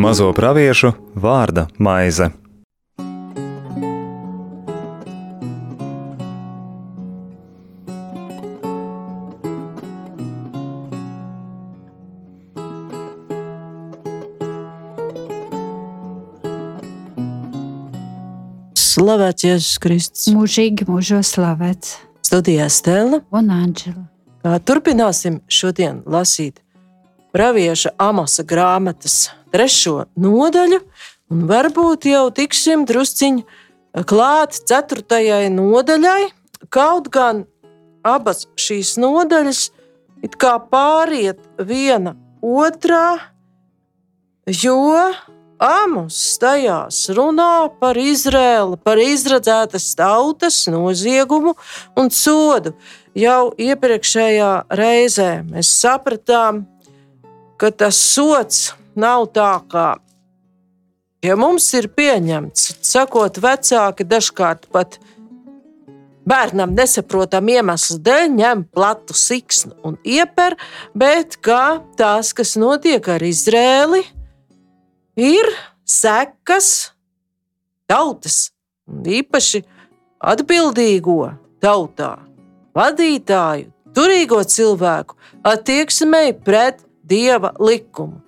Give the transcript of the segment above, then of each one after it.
Mazo praviešu vārda maize. Slavēts Jēzus Kristus. Mūžīgi mūžos slavēts. Studijā Stela. Un Anģela. Turpināsim šodien lasīt pravieša Amasa grāmatas trešo nodaļu, un varbūt jau tiksim drusciņi klāt ceturtajai nodaļai, kaut gan abas šīs nodaļas it kā pāriet viena otrā, jo Amos tajās runā par Izrēlu, par izradzētas tautas noziegumu un sodu. Jau iepriekšējā reizē mēs sapratām, ka tas sots nav tā, kā ja mums ir pieņemts, sakot, vecāki dažkārt pat bērnam nesaprotam iemeslu dēļ ņem platu siksnu un ieper, bet kā tās, kas notiek ar Izrēlu, ir sekas tautas, īpaši atbildīgo tautā, vadītāju, turīgo cilvēku attieksmei pret dieva likumu.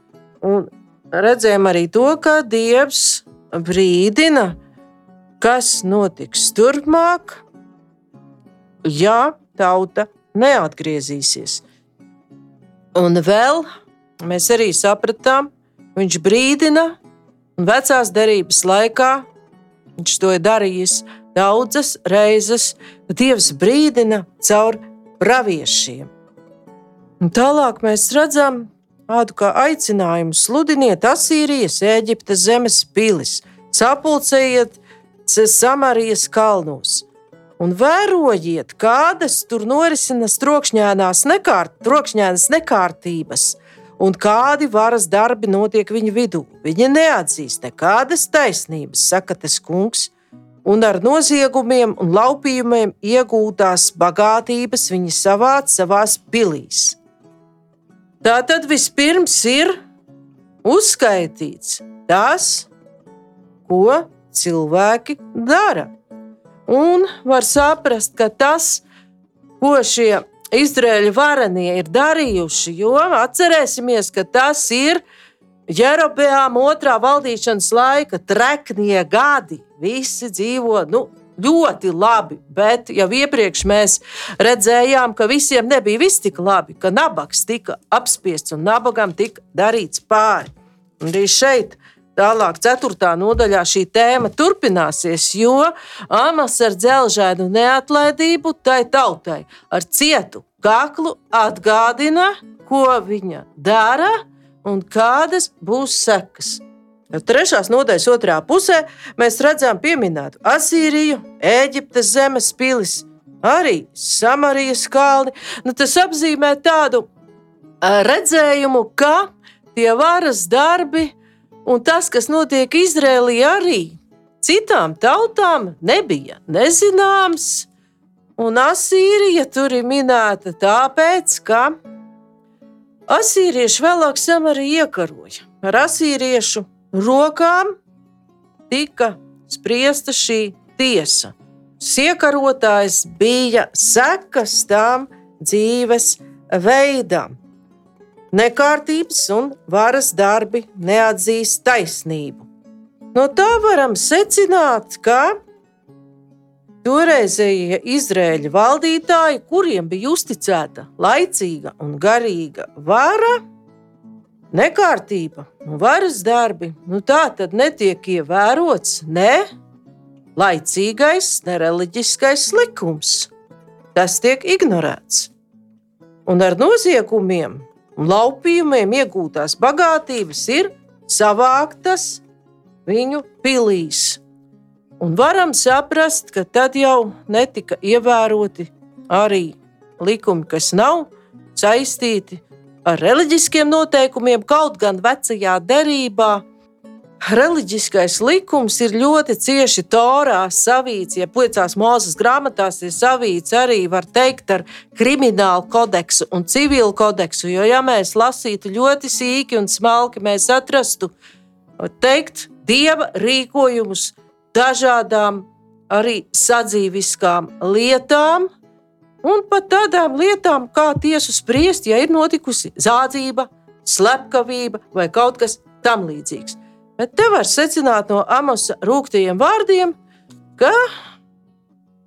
Un redzējām arī to, ka dievs brīdina, kas notiks turpmāk, ja tauta neatgriezīsies. Un vēl mēs arī sapratām, Viņš brīdina, un vecās derības laikā viņš to ir darījis daudzas reizes. Dievs brīdina caur praviešiem. Un tālāk mēs redzam tādu kā aicinājumu sludiniet Asīrijas, Eģiptes zemes pilis, sapulcējiet Samarijas kalnos un vērojiet, kādas tur norisinās trokšņēnās nekārt, trokšņēnas nekārtības un kādi varas darbi notiek viņu vidū. Viņi neatzīst nekādas taisnības, saka tas kungs, un ar noziegumiem un laupījumiem iegūtās bagātības viņi savāc savās pilīs. Tā tad vispirms ir uzskaitīts tas, ko cilvēki dara. Un var saprast, ka tas, ko šie Izraēļa varenie ir darījuši. Jo atcerēsimies, ka tas ir Jerobeām otrā valdīšanas laika treknie gadi. Visi dzīvo nu, ļoti labi, bet jau iepriekš mēs redzējām, ka visiem nebija viss tik labi, ka nabaks tika apspiests un nabagam tika darīts pāri. Un arī šeit Tālāk, 4. nodaļā šī tēma turpināsies, jo Amas ar dzelžēnu neatlaidību tai tautai ar cietu kaklu atgādina, ko viņa dara un kādas būs sekas. Trešās nodaļas otrā pusē mēs redzam pieminētu Asīriju, Eģiptes zemes pilis, arī Samarijas kalni. Nu, tas apzīmē tādu redzējumu, ka tie varas darbi ir Un tas, kas notiek Izrēlī, arī citām tautām nebija nezināms. Un Asīrija tur ir minēta tāpēc, ka asīrieši vēlāk samari iekaroja. Ar asīriešu rokām tika spriesta šī tiesa. Siekarotājs bija sekas tam dzīves veidam nekārtības un varas darbi neatzīst taisnību. No tā varam secināt, ka toreizējie Izraēļa valdītāji, kuriem bija uzticēta laicīga un garīga vara, nekārtība un varas darbi, nu tā tad netiek ievērots ne laicīgais, ne reliģiskais likums. Tas tiek ignorēts. Un ar noziegumiem un laupījumiem iegūtās bagātības ir savāktas viņu pilīs. Un varam saprast, ka tad jau netika ievēroti arī likumi, kas nav saistīti ar reliģiskiem noteikumiem, kaut gan vecajā derībā reliģiskais likums ir ļoti cieši torā savīts, ja piecās mūzes grāmatās ir savīts arī, var teikt, ar kriminālu kodeksu un civilu kodeksu. Jo, ja mēs lasītu ļoti sīki un smalki, mēs atrastu, teikt, dieva rīkojumus dažādām arī sadzīviskām lietām, un pat tādām lietām, kā tiesu spriest, ja ir notikusi zādzība, slepkavība vai kaut kas tamlīdzīgs. Bet te var secināt no Amosa rūktajiem vārdiem, ka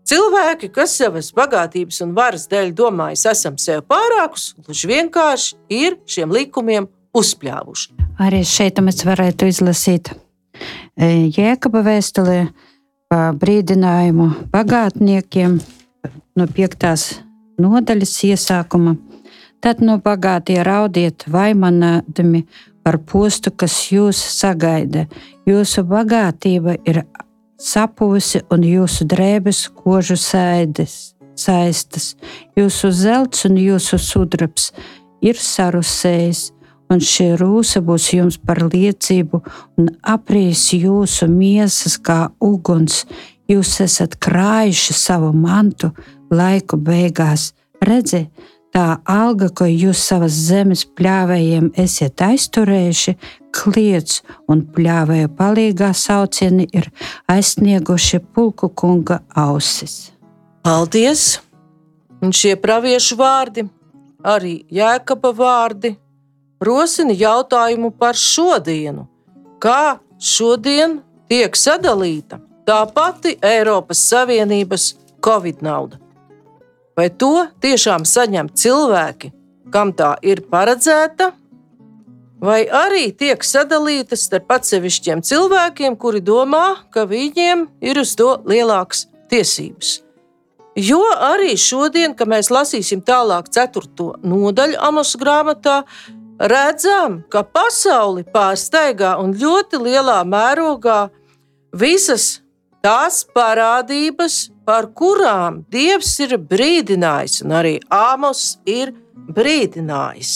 cilvēki, kas savas bagātības un varas dēļ domājas, esam sev pārākus, gluži vienkārši ir šiem likumiem uzpļāvuši. Arī šeit mēs varētu izlasīt e, Jēkaba vēstulē brīdinājumu bagātniekiem no piektās nodaļas iesākuma. Tad no bagātie raudiet vaimanādami par postu, kas jūs sagaida. Jūsu bagātība ir sapuvusi un jūsu drēbes kožu sēdes, saistas. Jūsu zelts un jūsu sudrabs ir sarusējis, un šī rūsa būs jums par liecību un aprīs jūsu miesas kā uguns. Jūs esat krājuši savu mantu laiku beigās. Redziet, tā alga, ko jūs savas zemes pļāvējiem esat aizturējuši, kliedz un pļāvēja palīgā saucieni ir aizsnieguši pulku kunga ausis. Paldies! Un šie praviešu vārdi, arī jēkaba vārdi, rosina jautājumu par šodienu. Kā šodien tiek sadalīta tā pati Eiropas Savienības Covid nauda? Vai to tiešām saņem cilvēki, kam tā ir paredzēta, vai arī tiek sadalītas starp atsevišķiem cilvēkiem, kuri domā, ka viņiem ir uz to lielākas tiesības. Jo arī šodien, kad mēs lasīsim tālāk, 4. nodaļu Amos grāmatā, redzam, ka pasauli pārsteigā un ļoti lielā mērogā visas tās parādības, par kurām Dievs ir brīdinājis, un arī Āmos ir brīdinājis.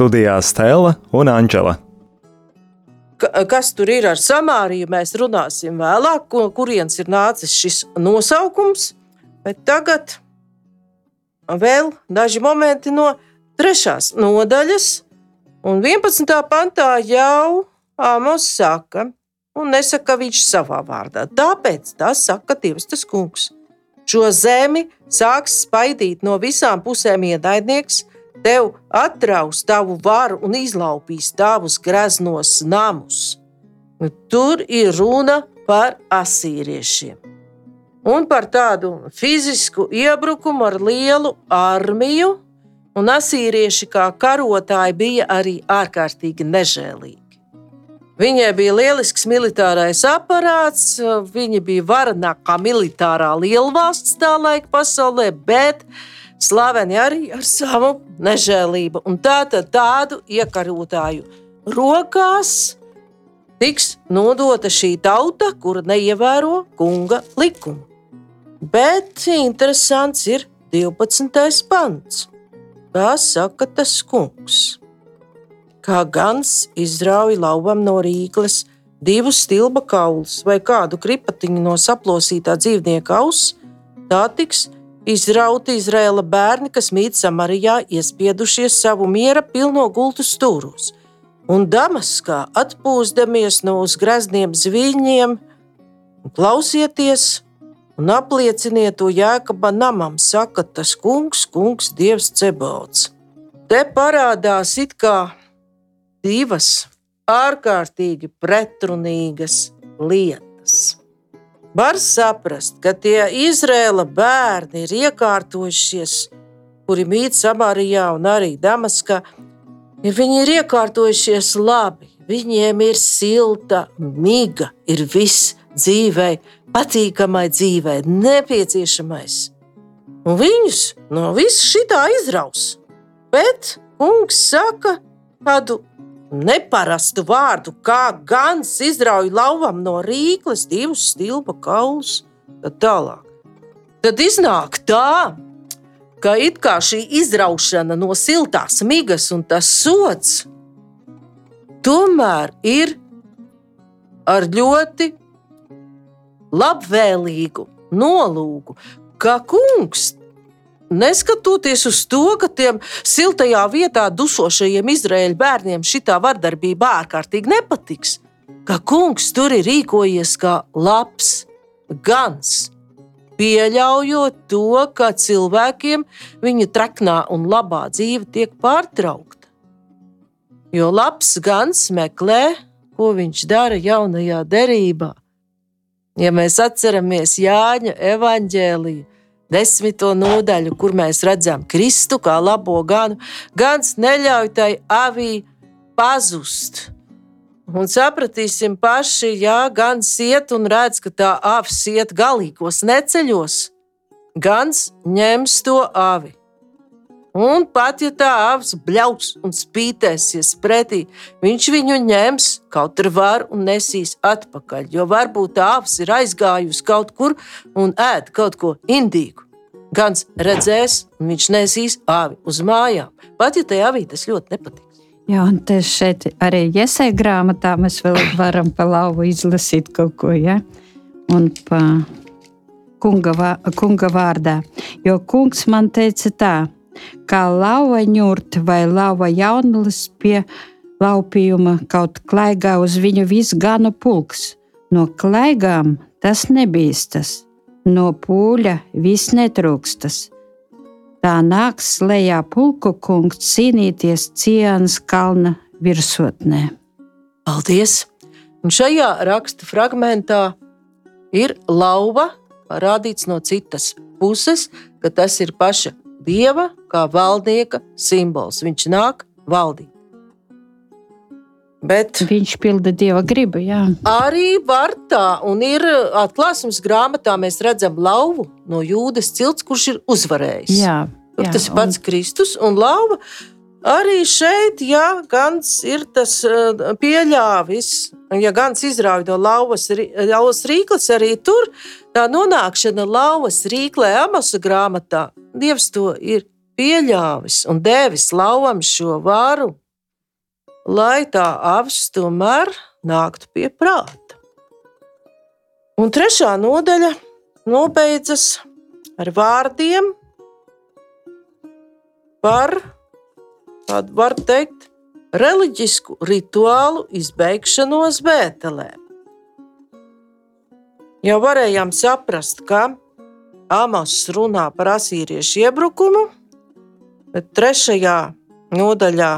Studijā Stela un Anģela. Ka- Kas tur ir ar Samāriju, mēs runāsim vēlāk, kurienes ir nācis šis nosaukums. Bet tagad vēl daži momenti no trešās nodaļas. Un 11. pantā jau Amos saka, un nesaka viņš savā vārdā. Tāpēc tas saka Dievs, tas kungs. Šo zemi sāks spaidīt no visām pusēm ienaidnieks, tev atraus tavu varu un izlaupīs tavus greznos namus. Nu, Tur ir runa par asīriešiem. Un par tādu fizisku iebrukumu ar lielu armiju, un asīrieši kā karotāji bija arī ārkārtīgi nežēlīgi. Viņai bija lielisks militārais aparāts, viņa bija varenākā militārā lielvalsts tā laika pasaulē, bet slaveni arī ar savu nežēlību. Un tātad tādu iekarotāju rokās tiks nodota šī tauta, kura neievēro kunga likumu. Bet interesants ir 12. pants. Tā saka tas kungs. kā gans izrauj lauvam no rīkles divus stilba kaulus vai kādu kripatiņu no saplosītā dzīvnieka auss, tā tiks izrauti Izraēla bērni, kas mīt Samarijā, iespiedušies savu miera pilno gultu stūros. Un Damaskā atpūsdamies no uz grezniem zviņiem, klausieties un aplieciniet to jēkaba namam, saka tas kungs, kungs, dievs cebauts. Te parādās it kā divas ārkārtīgi pretrunīgas lietas. Var saprast, ka tie Izrēla bērni ir iekārtojušies, kuri mīt Samarijā un arī Damaskā. Viņi ir iekārtojušies labi, viņiem ir silta miga, ir viss dzīvei, patīkamai dzīvei, nepieciešamais. Un viņus no viss šitā izraus. Bet kungs saka kādu neparastu vārdu, kā gans izrauj lauvam no rīkles divus stilpa kaulus, tad tālāk. Tad iznāk tā, ka it kā šī izraušana no siltās migas un tas sots tomēr ir ar ļoti labvēlīgu nolūku, ka kungs Neskatoties uz to, ka tiem siltajā vietā dusošajiem izraēļu bērniem šī vardarbība ārkārtīgi nepatiks, ka kungs tur ir rīkojies kā labs gans, pieļaujot to, ka cilvēkiem viņa traknā un labā dzīve tiek pārtraukta. Jo labs gans meklē, ko viņš dara jaunajā derībā. Ja mēs atceramies Jāņa evaņģēliju, desmito nodaļu, kur mēs redzam Kristu kā labo ganu, gans neļauj tai avī pazust. Un sapratīsim paši, ja gan iet un redz, ka tā avs iet galīgos neceļos, gans ņems to avi. Un pat ja tā avs bļaus un spītēsies pretī, viņš viņu ņems kaut ar varu un nesīs atpakaļ. Jo varbūt tā avs ir aizgājusi kaut kur un ēd kaut ko indīgu. Gans redzēs, un viņš nesīs āvi uz mājām. Pat ja tajā avī tas ļoti nepatiks. Jā, un te šeit arī iesai grāmatā mēs vēl varam pa lauvu izlasīt kaut ko, ja? Un pa kunga, kunga vārdā. Jo kungs man teica tā, kā lauva ņurt vai lauva jaunulis pie laupījuma kaut klaigā uz viņu visu ganu pulks. No klaigām tas nebīstas, no pūļa viss netrūkstas. Tā nāks lejā pulku kungs cīnīties Cienas kalna virsotnē. Paldies! Un šajā raksta fragmentā ir lauva parādīts no citas puses, ka tas ir paša dieva kā valdnieka simbols. Viņš nāk valdīt. Bet viņš pilda dieva gribu. Jā. Arī var tā, un ir atklāsmes grāmatā, mēs redzam lauvu no jūdas cilts, kurš ir uzvarējis. Jā, jā, tas ir pats un... Kristus un lauva. Arī šeit, ja gans ir tas pieļāvis, ja gans izrauj no lauvas, lauvas rīkles, arī tur tā nonākšana lauvas rīklē, amasa grāmatā, Dievs to ir pieļāvis un devis lauvam šo varu lai tā avs tomēr nāktu pie prāta. Un trešā nodaļa nobeidzas ar vārdiem par, tādu var teikt, reliģisku rituālu izbeigšanos Bētelē. Jau varējām saprast, ka Amos runā par asīriešu iebrukumu, bet trešajā nodaļā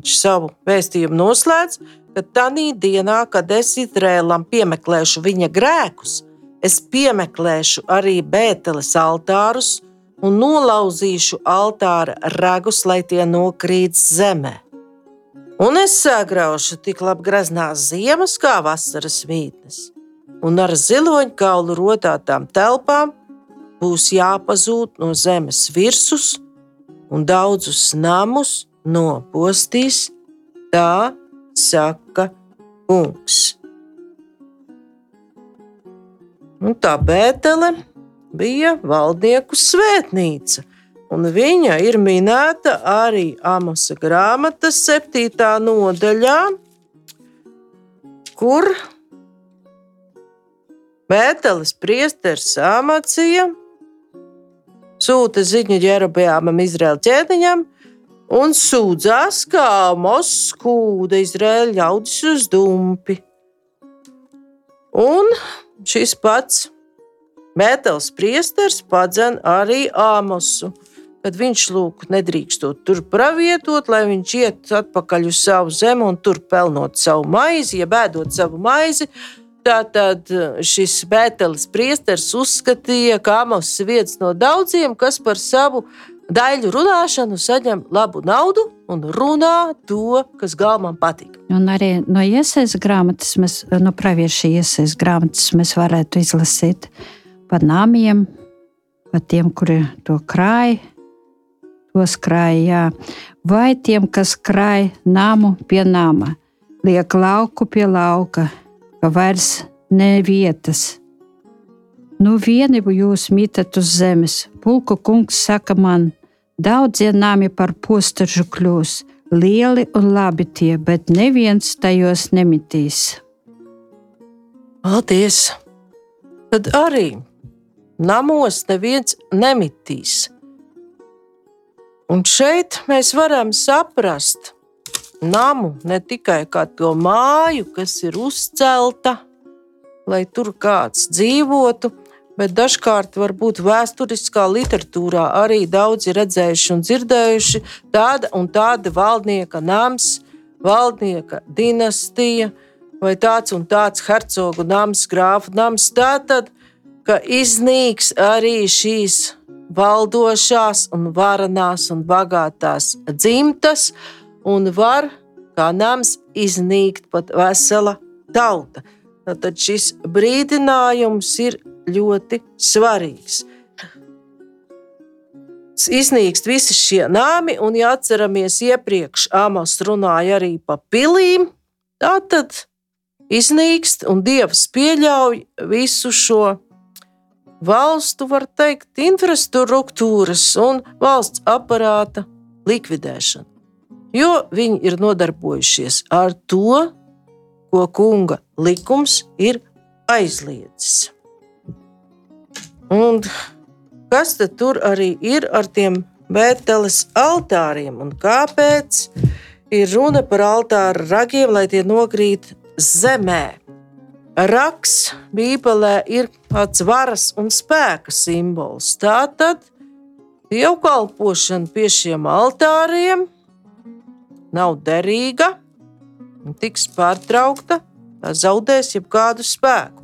Viņš savu vēstījumu noslēdz, ka tajā dienā, kad es Izrēlam piemeklēšu viņa grēkus, es piemeklēšu arī Bēteles altārus un nolauzīšu altāra ragus, lai tie nokrīt zemē. Un es sagraušu tik labi graznās ziemas kā vasaras mītnes, un ar ziloņkaulu rotātām telpām būs jāpazūd no zemes virsmas un daudzus namus nopostīs, tā saka kungs. Un tā Bētele bija valdnieku svētnīca. Un viņa ir minēta arī Amosa grāmatas 7. nodaļā, kur Bētelis priesteris Amacija sūta ziņu Jerobēmam Izraēla ķēniņam un sūdzās, kā Amos skūda Izraēla ļaudis uz dumpi. Un šis pats Bētelis priesteris padzen arī Amosu kad viņš lūk, nedrīkstot tur pravietot, lai viņš iet atpakaļ uz savu zemi un tur pelnot savu maizi, ja bēdot savu maizi. Tātad šis Bētelis priesteris uzskatīja, ka Amos ir viens no daudziem, kas par savu daļu runāšanu saņem labu naudu un runā to, kas galvam patīk. Un arī no iesaistas grāmatas, mēs, no pravieša iesaistas grāmatas, mēs varētu izlasīt par nāmiem, par tiem, kuri to krāja, tos krājā, vai tiem, kas krāj namu pie nama, liek lauku pie lauka, ka vairs ne vietas. Nu, vieni jūs mitat uz zemes, pulku kungs saka man, daudzie nami par postažu kļūs, lieli un labi tie, bet neviens tajos nemitīs. Paldies! Tad arī namos neviens nemitīs. Un šeit mēs varam saprast namu ne tikai kā to māju, kas ir uzcelta, lai tur kāds dzīvotu, bet dažkārt varbūt vēsturiskā literatūrā arī daudzi redzējuši un dzirdējuši tāda un tāda valdnieka nams, valdnieka dinastija vai tāds un tāds hercogu nams, grāfu nams. Tātad, ka iznīks arī šīs valdošās, un varenās un bagātās dzimtas, un var kā nams iznīkt pat vesela tauta. Tad šis brīdinājums ir ļoti svarīgs. Iznīkst visi šie nami, un, ja atceramies, iepriekš Amos runāja arī par pilīm, tad iznīkst, un Dievs pieļauj visu šo valstu, var teikt, infrastruktūras un valsts aparāta likvidēšanu. Jo viņi ir nodarbojušies ar to, ko kunga likums ir aizliedzis. Un kas tad tur arī ir ar tiem Bēteles altāriem un kāpēc ir runa par altāra ragiem, lai tie nokrīt zemē? Raks Bībelē ir pats varas un spēka simbols. Tātad dievkalpošana pie šiem altāriem nav derīga, tiks pārtraukta, tā zaudēs jebkādu spēku.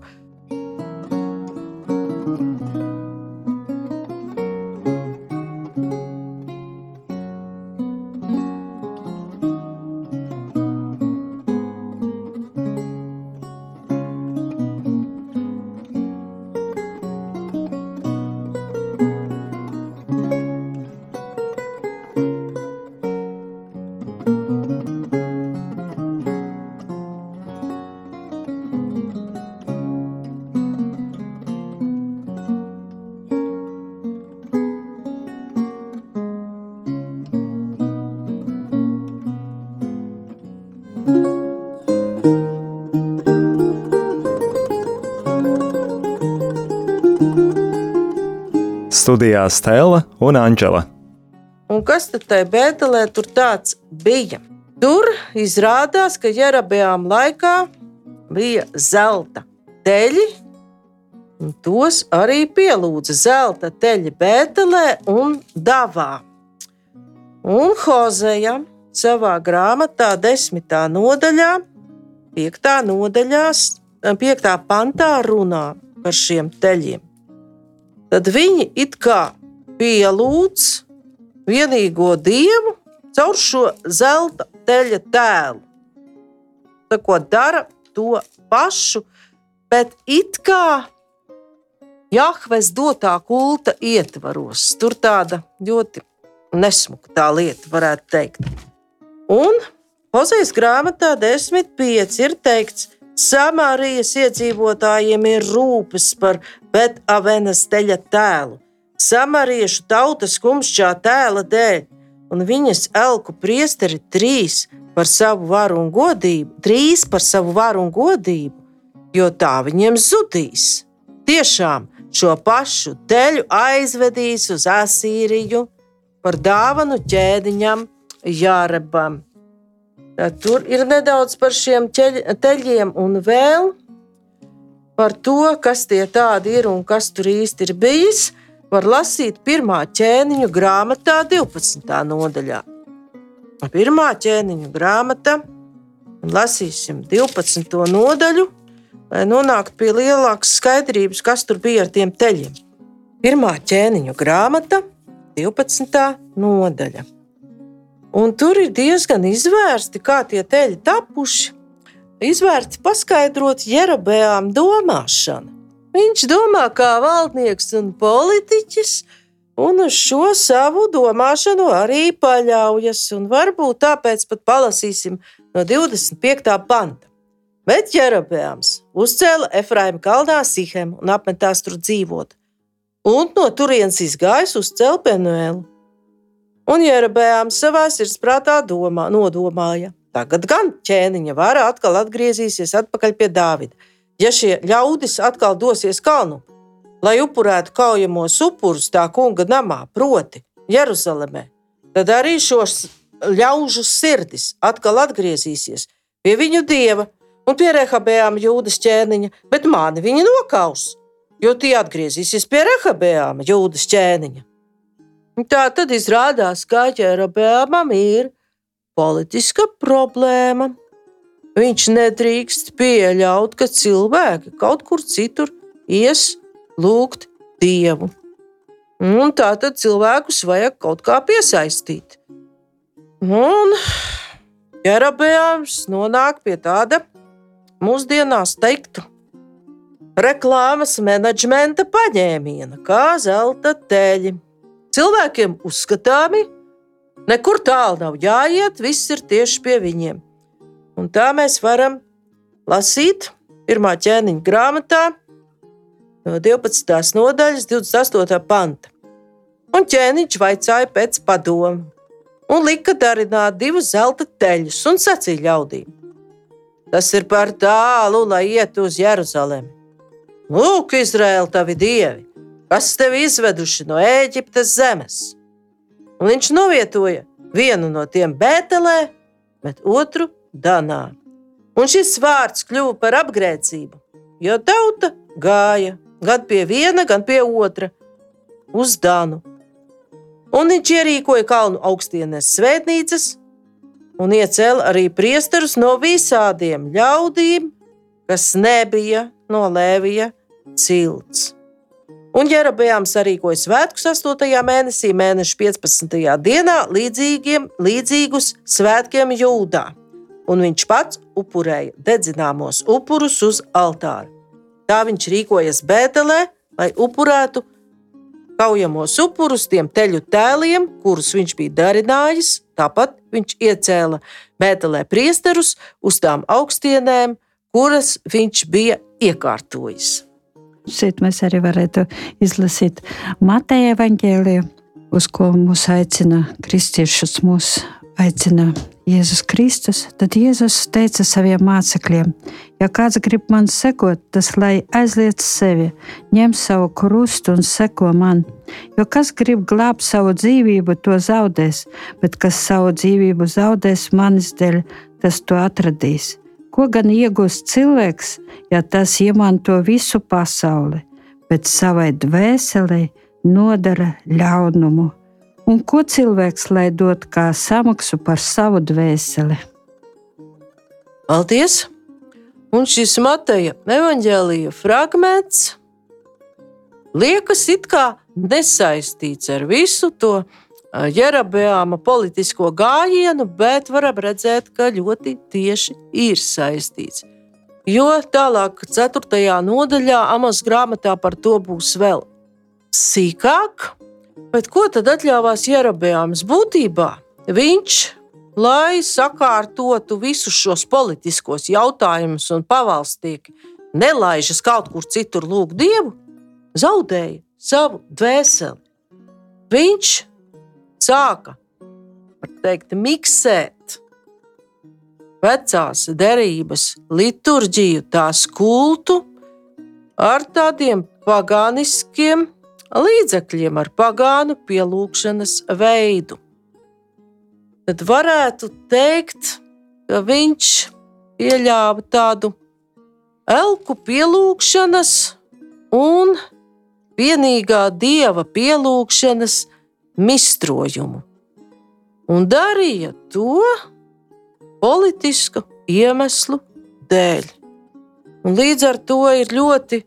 Studijā Stela un Anģela. Un kas tad tajā Bēdelē tur tāds bija? Tur izrādās, ka Jerabējām laikā bija zelta teļi, un tos arī pielūdza zelta teļi Bēdelē un Davā. Un Hozeja savā grāmatā, desmitā nodaļā, piektā nodaļā, piektā pantā runā par šiem teļiem tad viņi it kā pielūdz vienīgo dievu caur šo zelta teļa tēlu. Tā ko dara to pašu, bet it kā Jahves dotā kulta ietvaros. Tur tāda ļoti nesmuka tā lieta, varētu teikt. Un Hozejas grāmatā 10.5 ir teikts, Samārijas iedzīvotājiem ir rūpes par Betavenas teļa tēlu. samariešu tautas kumšķā tēla dēļ, un viņas elku priesteri trīs par savu varu un godību, trīs par savu varu un godību, jo tā viņiem zudīs. Tiešām šo pašu teļu aizvedīs uz Asīriju par dāvanu ķēdiņam Jārebam. Tad tur ir nedaudz par šiem teļiem un vēl par to, kas tie tādi ir un kas tur īsti ir bijis var lasīt pirmā ķēniņu grāmatā, 12. nodaļā. Pirmā ķēniņu grāmata, lasīsim 12. nodaļu, lai nonāktu pie lielākas skaidrības, kas tur bija ar tiem teļiem. Pirmā ķēniņu grāmata, 12. nodaļa. Un tur ir diezgan izvērsti, kā tie teļi tapuši. Izvērti paskaidrot Jerabējām domāšanu. Viņš domā kā valdnieks un politiķis, un uz šo savu domāšanu arī paļaujas. Varbūt tāpēc pat palasīsim no 25. panta. Bet Jerabēms uzcēla Efraima kalnā Sihemu un apmetās tur dzīvot, un no turienes izgājis uz Celpenuēlu. Un Jerabēms savā sirdsprātā domā, nodomāja, tagad gan ķēniņa vara atkal atgriezīsies atpakaļ pie Dāvida ja šie ļaudis atkal dosies kalnu, lai upurētu kaujamos upurus tā kunga namā, proti, Jeruzalemē, tad arī šos ļaužu sirdis atkal atgriezīsies pie viņu dieva un pie rehabējām jūdas ķēniņa, bet mani viņi nokaus, jo tie atgriezīsies pie rehabējām jūdas ķēniņa. Tā tad izrādās, ka ķērabējām ir politiska problēma. Viņš nedrīkst pieļaut, ka cilvēki kaut kur citur ies lūgt dievu. Un tā tad cilvēkus vajag kaut kā piesaistīt. Un Jerabējams nonāk pie tāda mūsdienās teiktu reklāmas menedžmenta paņēmiena, kā zelta teļi. Cilvēkiem uzskatāmi, nekur tālu nav jāiet, viss ir tieši pie viņiem. Un tā mēs varam lasīt pirmā ķēniņa grāmatā, no 12. nodaļas, 28. panta. Un ķēniņš vaicāja pēc padomu, un lika darināt divus zelta teļus, un sacīja ļaudīm: Tas ir par tālu, lai ietu uz Jeruzalemi. Lūk, Izraēla, tavi dievi, kas tevi izveduši no Ēģiptes zemes. Un viņš novietoja vienu no tiem Bētelē, bet otru Danā. Un šis vārds kļuva par apgrēcību, jo tauta gāja gan pie viena, gan pie otra uz Danu. Un viņš ierīkoja kalnu augstienes svētnīcas un iecēla arī priesterus no visādiem ļaudīm, kas nebija no Lēvija cilts. Un Jerabējāms sarīkoja svētkus 8. mēnesī, mēneša 15. dienā, līdzīgiem, līdzīgus svētkiem Jūdā un viņš pats upurēja dedzināmos upurus uz altāra. Tā viņš rīkojas Bēdelē, lai upurētu kaujamos upurus tiem teļu tēliem, kurus viņš bija darinājis. Tāpat viņš iecēla Bēdelē priesterus uz tām augstienēm, kuras viņš bija iekārtojis. Šeit mēs arī varētu izlasīt Mateja evaņģēliju, uz ko mūs aicina kristiešus, mūs aicina Jēzus Kristus, tad Jēzus teica saviem mācekļiem: Ja kāds grib man sekot, tas lai aizliec sevi, ņem savu krustu un seko man. Jo kas grib glābt savu dzīvību, to zaudēs, bet kas savu dzīvību zaudēs manis dēļ, tas to atradīs. Ko gan iegūst cilvēks, ja tas iemanto visu pasauli, bet savai dvēselē nodara ļaunumu? Un ko cilvēks lai dod kā samaksu par savu dvēseli? Paldies! Un šis Mateja evanģēlīja fragments liekas it kā nesaistīts ar visu to Jerabeāma politisko gājienu, bet varam redzēt, ka ļoti tieši ir saistīts. Jo tālāk, 4. nodaļā, Amos grāmatā par to būs vēl sīkāk. Bet ko tad atļāvās Jerabēns būtībā? Viņš, lai sakārtotu visus šos politiskos jautājumus un pavalstnieki, nelaižas kaut kur citur lūgt dievu, zaudēja savu dvēseli. viņš sāka, teikt, miksēt vecās derības liturģiju, tās kultu ar tādiem pagāniskiem līdzekļiem, ar pagānu pielūgšanas veidu. Tad varētu teikt, ka viņš pieļāva tādu elku pielūgšanas un vienīgā dieva pielūgšanas mistrojumu. Un darīja to politisku iemeslu dēļ. Un līdz ar to ir ļoti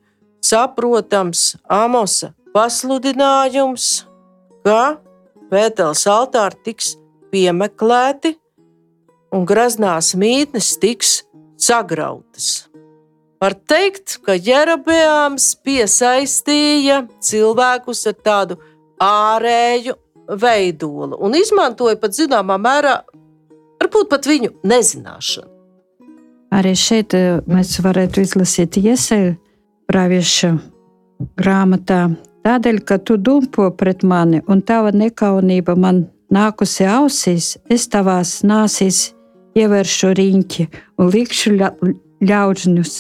saprotams Amosa pasludinājums, ka Pētels altāri tiks piemeklēti un graznās mītnes tiks sagrautas. Var teikt, ka Jerobeāms piesaistīja cilvēkus ar tādu ārēju veidolu un izmantoja pat zināmā mērā, varbūt pat viņu nezināšanu. Arī šeit eh, mēs varētu izlasīt iesaistību pravieša grāmatā. Tādēļ, ka tu dumpo pret mani un tava nekaunība man nākusi ausīs, es tavās nāsīs ievēršu riņķi un likšu ļaudžņus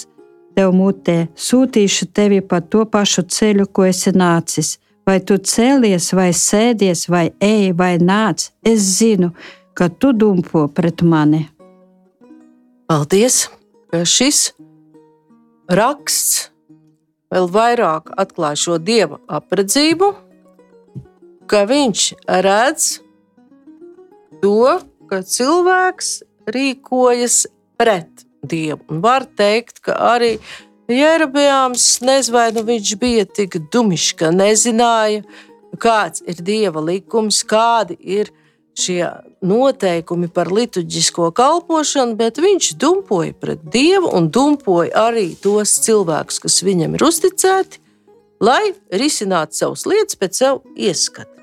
tev mutē, sūtīšu tevi pa to pašu ceļu, ko esi nācis. Vai tu cēlies, vai sēdies, vai ej, vai nāc, es zinu, ka tu dumpo pret mani. Paldies, šis raksts vēl vairāk atklāja šo dieva apredzību, ka viņš redz to, ka cilvēks rīkojas pret dievu. Un var teikt, ka arī Jerabijāms nezinu, vai nu viņš bija tik dumišs, ka nezināja, kāds ir dieva likums, kādi ir šie noteikumi par liturģisko kalpošanu, bet viņš dumpoja pret dievu un dumpoja arī tos cilvēkus, kas viņam ir uzticēti, lai risinātu savas lietas pēc savu ieskatu.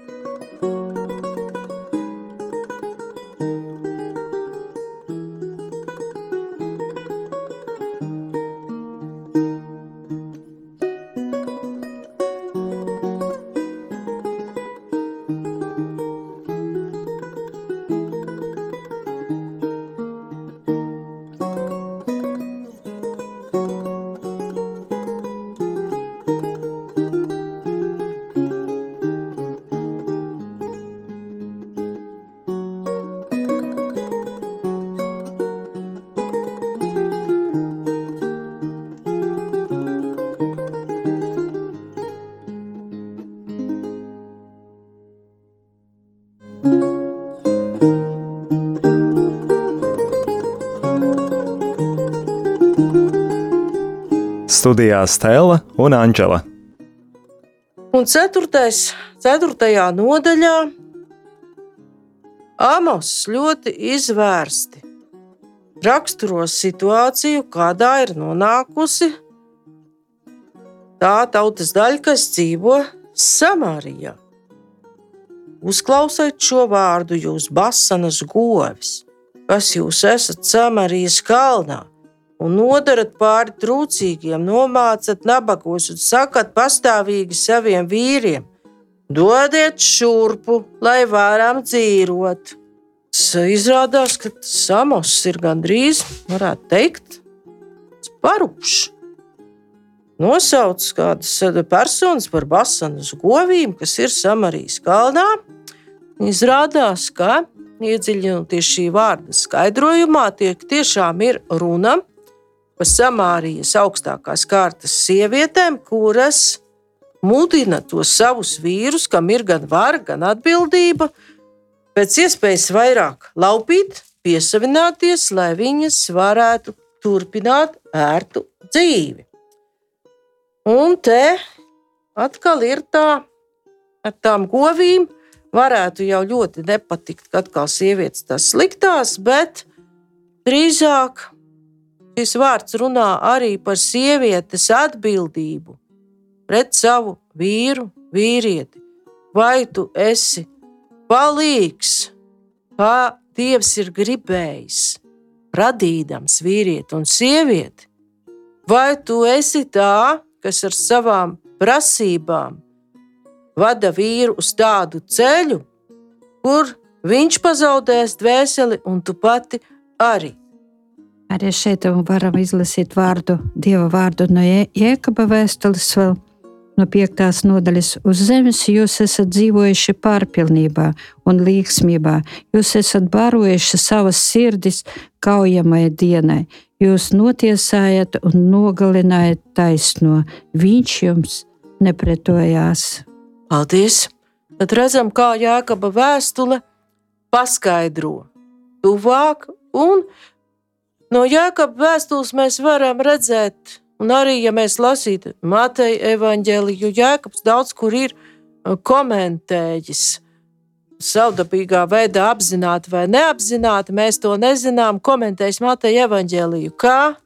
Studijā Stela un Anģela. Un ceturtais, ceturtajā nodaļā Amos ļoti izvērsti raksturo situāciju, kādā ir nonākusi tā tautas daļa, kas dzīvo Samārijā. Uzklausiet šo vārdu, jūs basanas govis, kas jūs esat Samārijas kalnā un nodarat pāri trūcīgiem, nomācat nabagos un sakat pastāvīgi saviem vīriem: Dodiet šurpu, lai varam dzīvot. Izrādās, ka Samos ir gandrīz, varētu teikt, parupšs. Nosauc kādas personas par basanas govīm, kas ir Samarijas kalnā. Izrādās, ka iedziļinoties šī vārda skaidrojumā, tiek tiešām ir runa par pa Samārijas augstākās kārtas sievietēm, kuras mudina tos savus vīrus, kam ir gan vara, gan atbildība, pēc iespējas vairāk laupīt, piesavināties, lai viņas varētu turpināt ērtu dzīvi. Un te atkal ir tā, ar tām govīm varētu jau ļoti nepatikt, ka atkal sievietes tas sliktās, bet drīzāk Šis vārds runā arī par sievietes atbildību pret savu vīru, vīrieti. Vai tu esi palīgs, kā Dievs ir gribējis, radīdams vīrieti un sievieti? Vai tu esi tā, kas ar savām prasībām vada vīru uz tādu ceļu, kur viņš pazaudēs dvēseli, un tu pati arī. Arī šeit varam izlasīt vārdu, Dieva vārdu no Jēkaba vēstules vēl no piektās nodaļas. Uz zemes jūs esat dzīvojuši pārpilnībā un līgsmībā. Jūs esat barojuši savas sirdis kaujamai dienai. Jūs notiesājat un nogalinājat taisno. Viņš jums nepretojās. Paldies! Tad redzam, kā Jēkaba vēstule paskaidro tuvāk, un no Jēkaba vēstules mēs varam redzēt Un arī, ja mēs lasītu Mateja evaņģēliju, Jēkabs daudz kur ir uh, komentējis. Savdabīgā veidā, apzināti vai neapzināti, mēs to nezinām. Komentējis Mateja evaņģēliju, kā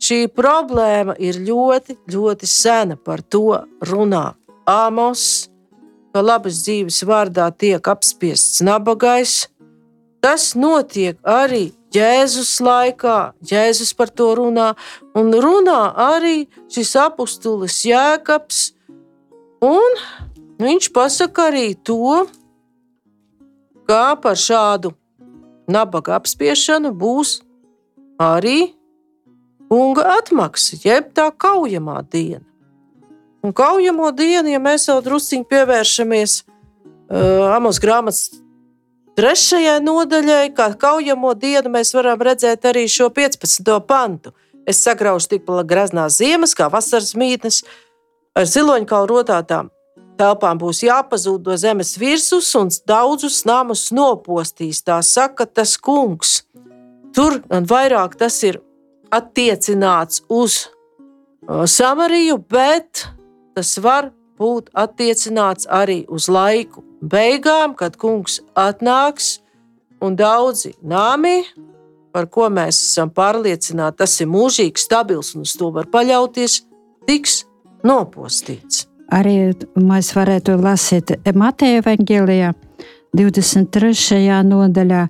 šī problēma ir ļoti, ļoti sena. Par to runā Amos, ka labas dzīves vārdā tiek apspiests nabagais. Tas notiek arī Jēzus laikā, Jēzus par to runā, un runā arī šis apustulis Jēkabs, un viņš pasaka arī to, kā par šādu nabaga apspiešanu būs arī kunga atmaksa, jeb tā kaujamā diena. Un kaujamo dienu, ja mēs jau druskuļi pievēršamies uh, Amos grāmatas Trešajai nodaļai, kā kaujamo dienu, mēs varam redzēt arī šo 15. pantu. Es sagraužu tik graznās ziemas, kā vasaras mītnes, ar ziloņkalu rotātām telpām būs jāpazūd no zemes virsmas un daudzus namus nopostīs. Tā saka tas kungs. Tur gan vairāk tas ir attiecināts uz Samariju, bet tas var būt attiecināts arī uz laiku beigām, kad kungs atnāks un daudzi nāmi, par ko mēs esam pārliecināti, tas ir mūžīgi stabils un uz to var paļauties, tiks nopostīts. Arī mēs varētu lasīt Mateja Vāģelijā, 23. nodaļā,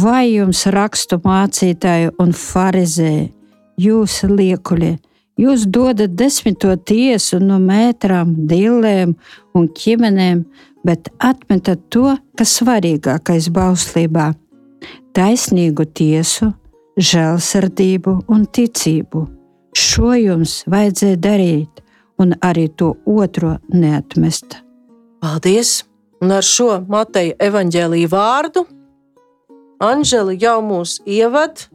vai jums rakstu mācītāji un farizēji, jūs liekuļi, Jūs dodat desmito tiesu no mētrām, dillēm un ķimenēm, bet atmetat to, kas svarīgākais bauslībā - taisnīgu tiesu, žēlsirdību un ticību. Šo jums vajadzēja darīt, un arī to otro neatmest. Paldies! Un ar šo Mateja evaņģēlīju vārdu Anģeli jau mūs ievada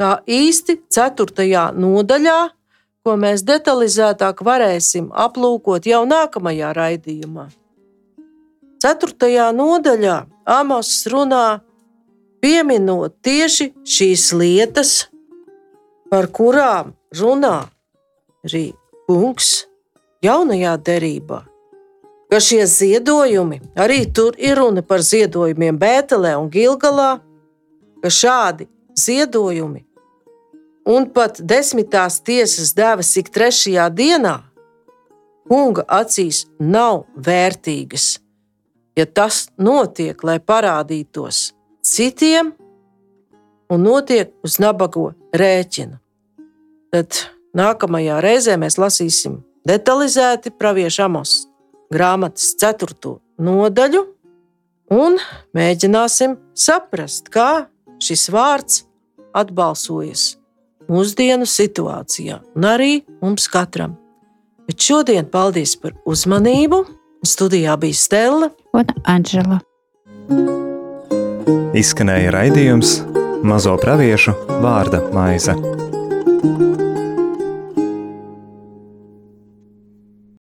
tā īsti 4. nodaļā, ko mēs detalizētāk varēsim aplūkot jau nākamajā raidījumā. 4. nodaļā Amos runā, pieminot tieši šīs lietas, par kurām runā arī kungs jaunajā derībā. Ka šie ziedojumi, arī tur ir runa par ziedojumiem Bētelē un Gilgalā, ka šādi ziedojumi un pat desmitās tiesas devas ik trešajā dienā, kunga acīs nav vērtīgas. Ja tas notiek, lai parādītos citiem, un notiek uz nabago rēķina, tad nākamajā reizē mēs lasīsim detalizēti praviešu amos grāmatas 4. nodaļu un mēģināsim saprast, kā šis vārds atbalsojas mūsdienu situācijā, un arī mums katram. Bet šodien paldies par uzmanību. Studijā bija Stela un Anģela. Izskanēja raidījums Mazo praviešu vārda maize.